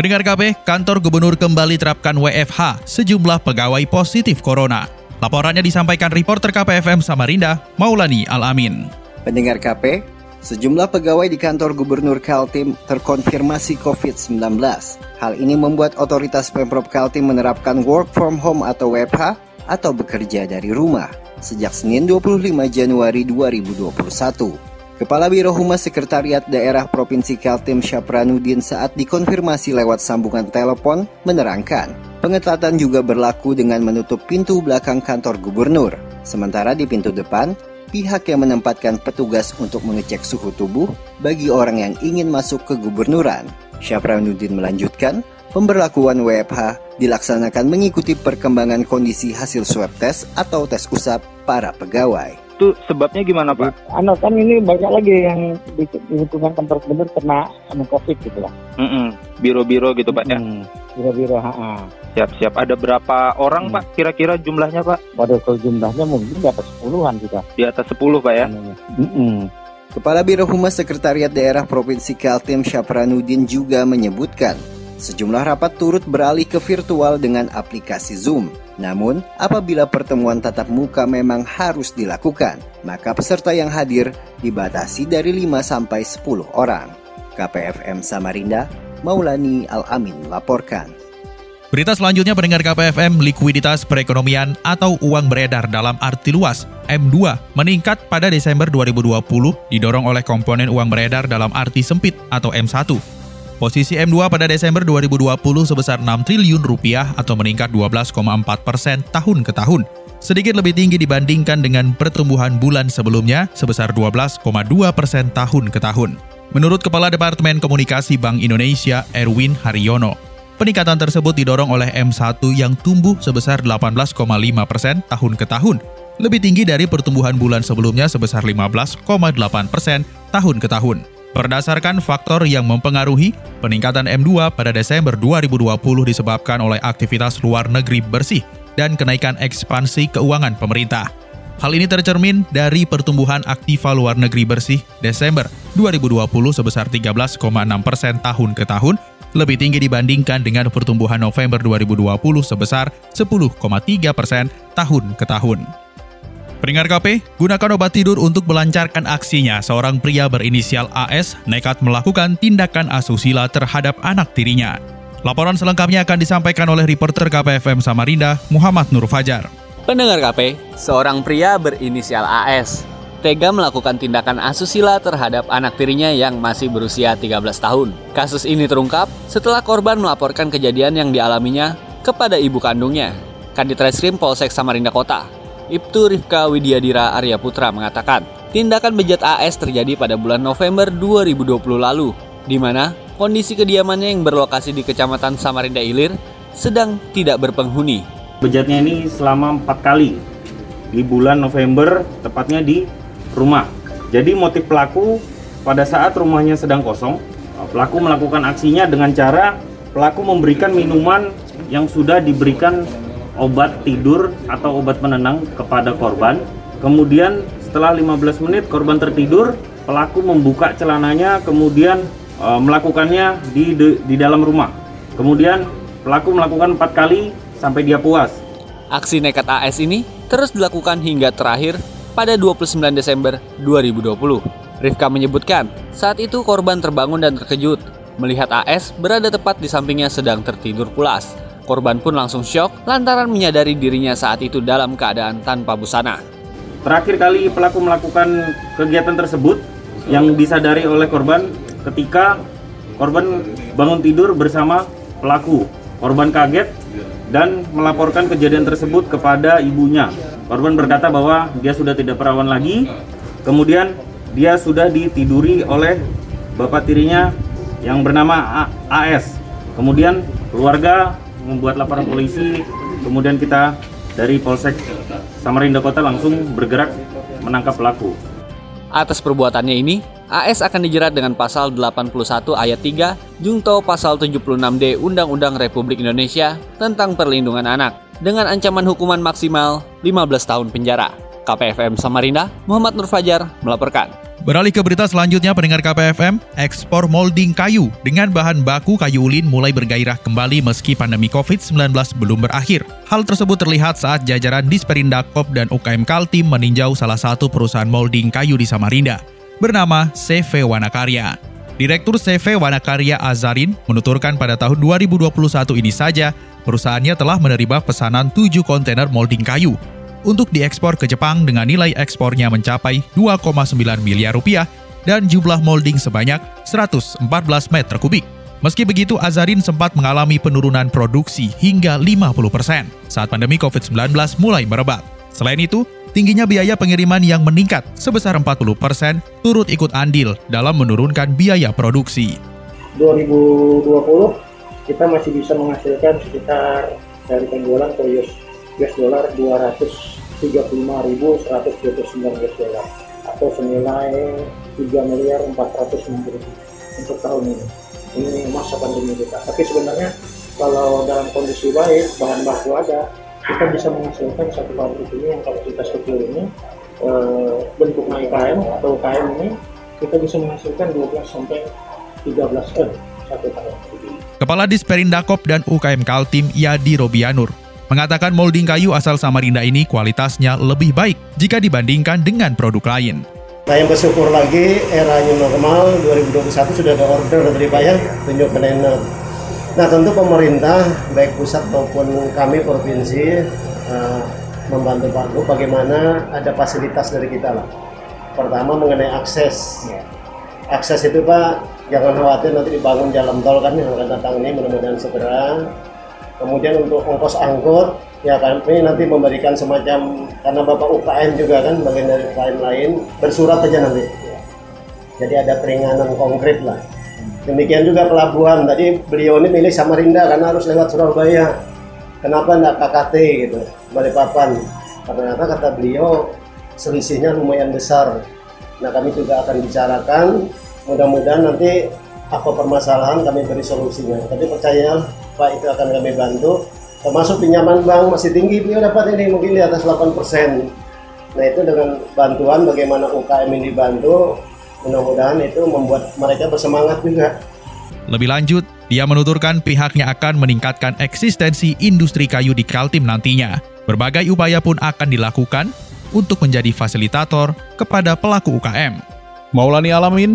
Pendengar KB, kantor gubernur kembali terapkan WFH, sejumlah pegawai positif corona. Laporannya disampaikan reporter KPFM Samarinda, Maulani Alamin. Pendengar KP, sejumlah pegawai di kantor gubernur Kaltim terkonfirmasi COVID-19. Hal ini membuat otoritas Pemprov Kaltim menerapkan work from home atau WFH atau bekerja dari rumah sejak Senin 25 Januari 2021. Kepala Biro Humas Sekretariat Daerah Provinsi Kaltim Syapranudin saat dikonfirmasi lewat sambungan telepon menerangkan, pengetatan juga berlaku dengan menutup pintu belakang kantor gubernur. Sementara di pintu depan, pihak yang menempatkan petugas untuk mengecek suhu tubuh bagi orang yang ingin masuk ke gubernuran. Syapranudin melanjutkan, pemberlakuan WFH dilaksanakan mengikuti perkembangan kondisi hasil swab test atau tes usap para pegawai itu sebabnya gimana Pak? Anu kan ini banyak lagi yang di, di lingkungan kantor gubernur kena anu COVID gitu lah. Mm -mm. Biro-biro gitu Pak ya? Biro-biro, ha Siap-siap. Ada berapa orang hmm. Pak kira-kira jumlahnya Pak? Pada kalau jumlahnya mungkin di atas sepuluhan juga. Di atas sepuluh Pak ya? Mm -mm. Kepala Biro Humas Sekretariat Daerah Provinsi Kaltim Syapranudin juga menyebutkan Sejumlah rapat turut beralih ke virtual dengan aplikasi Zoom. Namun, apabila pertemuan tatap muka memang harus dilakukan, maka peserta yang hadir dibatasi dari 5 sampai 10 orang. KPFM Samarinda, Maulani Al-Amin melaporkan. Berita selanjutnya pendengar KPFM, likuiditas perekonomian atau uang beredar dalam arti luas M2 meningkat pada Desember 2020 didorong oleh komponen uang beredar dalam arti sempit atau M1 Posisi M2 pada Desember 2020 sebesar 6 triliun rupiah atau meningkat 12,4 persen tahun ke tahun. Sedikit lebih tinggi dibandingkan dengan pertumbuhan bulan sebelumnya sebesar 12,2 persen tahun ke tahun. Menurut Kepala Departemen Komunikasi Bank Indonesia Erwin Haryono, peningkatan tersebut didorong oleh M1 yang tumbuh sebesar 18,5 persen tahun ke tahun, lebih tinggi dari pertumbuhan bulan sebelumnya sebesar 15,8 persen tahun ke tahun. Berdasarkan faktor yang mempengaruhi, peningkatan M2 pada Desember 2020 disebabkan oleh aktivitas luar negeri bersih dan kenaikan ekspansi keuangan pemerintah. Hal ini tercermin dari pertumbuhan aktiva luar negeri bersih Desember 2020 sebesar 13,6 persen tahun ke tahun, lebih tinggi dibandingkan dengan pertumbuhan November 2020 sebesar 10,3 persen tahun ke tahun. Pendengar KP, gunakan obat tidur untuk melancarkan aksinya. Seorang pria berinisial AS nekat melakukan tindakan asusila terhadap anak tirinya. Laporan selengkapnya akan disampaikan oleh reporter KPFM Samarinda, Muhammad Nur Fajar. Pendengar KP, seorang pria berinisial AS tega melakukan tindakan asusila terhadap anak tirinya yang masih berusia 13 tahun. Kasus ini terungkap setelah korban melaporkan kejadian yang dialaminya kepada ibu kandungnya. Kadit Reskrim Polsek Samarinda Kota Ibtu Rifka Widyadira Arya Putra mengatakan, tindakan bejat AS terjadi pada bulan November 2020 lalu, di mana kondisi kediamannya yang berlokasi di Kecamatan Samarinda Ilir sedang tidak berpenghuni. Bejatnya ini selama empat kali di bulan November, tepatnya di rumah. Jadi motif pelaku pada saat rumahnya sedang kosong, pelaku melakukan aksinya dengan cara pelaku memberikan minuman yang sudah diberikan obat tidur atau obat penenang kepada korban. Kemudian setelah 15 menit korban tertidur, pelaku membuka celananya kemudian e, melakukannya di, di di dalam rumah. Kemudian pelaku melakukan empat kali sampai dia puas. Aksi nekat AS ini terus dilakukan hingga terakhir pada 29 Desember 2020. Rifka menyebutkan, saat itu korban terbangun dan terkejut melihat AS berada tepat di sampingnya sedang tertidur pulas. Korban pun langsung syok lantaran menyadari dirinya saat itu dalam keadaan tanpa busana. Terakhir kali pelaku melakukan kegiatan tersebut yang disadari oleh korban ketika korban bangun tidur bersama pelaku. Korban kaget dan melaporkan kejadian tersebut kepada ibunya. Korban berkata bahwa dia sudah tidak perawan lagi. Kemudian dia sudah ditiduri oleh bapak tirinya yang bernama AS Kemudian keluarga membuat laporan polisi, kemudian kita dari Polsek Samarinda Kota langsung bergerak menangkap pelaku. Atas perbuatannya ini, AS akan dijerat dengan pasal 81 ayat 3 Jungto pasal 76D Undang-Undang Republik Indonesia tentang Perlindungan Anak dengan ancaman hukuman maksimal 15 tahun penjara. KPFM Samarinda, Muhammad Nur Fajar melaporkan. Beralih ke berita selanjutnya pendengar KPFM, ekspor molding kayu dengan bahan baku kayu ulin mulai bergairah kembali meski pandemi COVID-19 belum berakhir. Hal tersebut terlihat saat jajaran Disperindak dan UKM Kaltim meninjau salah satu perusahaan molding kayu di Samarinda, bernama CV Wanakarya. Direktur CV Wanakarya Azarin menuturkan pada tahun 2021 ini saja, perusahaannya telah menerima pesanan 7 kontainer molding kayu untuk diekspor ke Jepang dengan nilai ekspornya mencapai 2,9 miliar rupiah dan jumlah molding sebanyak 114 meter kubik. Meski begitu, Azarin sempat mengalami penurunan produksi hingga 50% saat pandemi COVID-19 mulai merebak. Selain itu, tingginya biaya pengiriman yang meningkat sebesar 40% turut ikut andil dalam menurunkan biaya produksi. 2020 kita masih bisa menghasilkan sekitar dari penjualan ke US dollar 235.129 US dollar atau senilai 3 miliar 460 untuk tahun ini. Ini masa pandemi kita. Tapi sebenarnya kalau dalam kondisi baik, bahan baku ada, kita bisa menghasilkan satu pabrik ini yang kapasitas kecil ini e, bentuknya IKM atau UKM ini kita bisa menghasilkan 12 sampai 13 ton satu tahun. Kepala Disperindakop dan UKM Kaltim Yadi Robianur mengatakan molding kayu asal Samarinda ini kualitasnya lebih baik jika dibandingkan dengan produk lain. Saya bersyukur lagi era new normal 2021 sudah ada order dari Pak ya, tunjuk kontainer. Nah tentu pemerintah baik pusat maupun kami provinsi uh, membantu Pak Gu bagaimana ada fasilitas dari kita lah. Pertama mengenai akses. Akses itu Pak jangan khawatir nanti dibangun jalan tol kan yang akan datang ini mudah-mudahan segera kemudian untuk ongkos angkut ya kami nanti memberikan semacam karena bapak UKM juga kan bagian dari UKM lain bersurat aja nanti. Jadi ada keringanan konkret lah. Demikian juga pelabuhan. Tadi beliau ini milih Samarinda karena harus lewat Surabaya. Kenapa enggak KKT gitu Balikpapan? Ternyata kata beliau selisihnya lumayan besar. Nah kami juga akan bicarakan. Mudah-mudahan nanti apa permasalahan kami beri solusinya tapi percaya Pak itu akan kami bantu termasuk pinjaman bank masih tinggi beliau dapat ini mungkin di atas 8% nah itu dengan bantuan bagaimana UKM ini dibantu mudah-mudahan itu membuat mereka bersemangat juga lebih lanjut, dia menuturkan pihaknya akan meningkatkan eksistensi industri kayu di Kaltim nantinya. Berbagai upaya pun akan dilakukan untuk menjadi fasilitator kepada pelaku UKM. Maulani Alamin,